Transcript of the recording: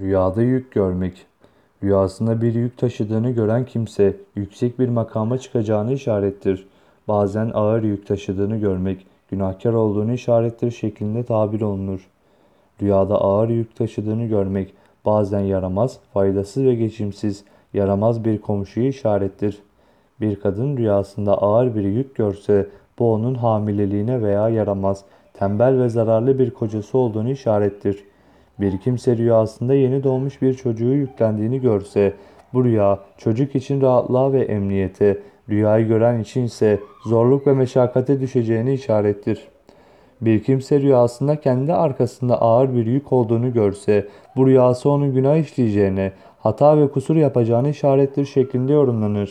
Rüyada yük görmek. Rüyasında bir yük taşıdığını gören kimse yüksek bir makama çıkacağını işarettir. Bazen ağır yük taşıdığını görmek günahkar olduğunu işarettir şeklinde tabir olunur. Rüyada ağır yük taşıdığını görmek bazen yaramaz, faydasız ve geçimsiz, yaramaz bir komşuyu işarettir. Bir kadın rüyasında ağır bir yük görse bu onun hamileliğine veya yaramaz, tembel ve zararlı bir kocası olduğunu işarettir. Bir kimse rüyasında yeni doğmuş bir çocuğu yüklendiğini görse bu rüya çocuk için rahatlığa ve emniyete, rüyayı gören için ise zorluk ve meşakkate düşeceğini işarettir. Bir kimse rüyasında kendi arkasında ağır bir yük olduğunu görse, bu rüyası onun günah işleyeceğine, hata ve kusur yapacağını işarettir şeklinde yorumlanır.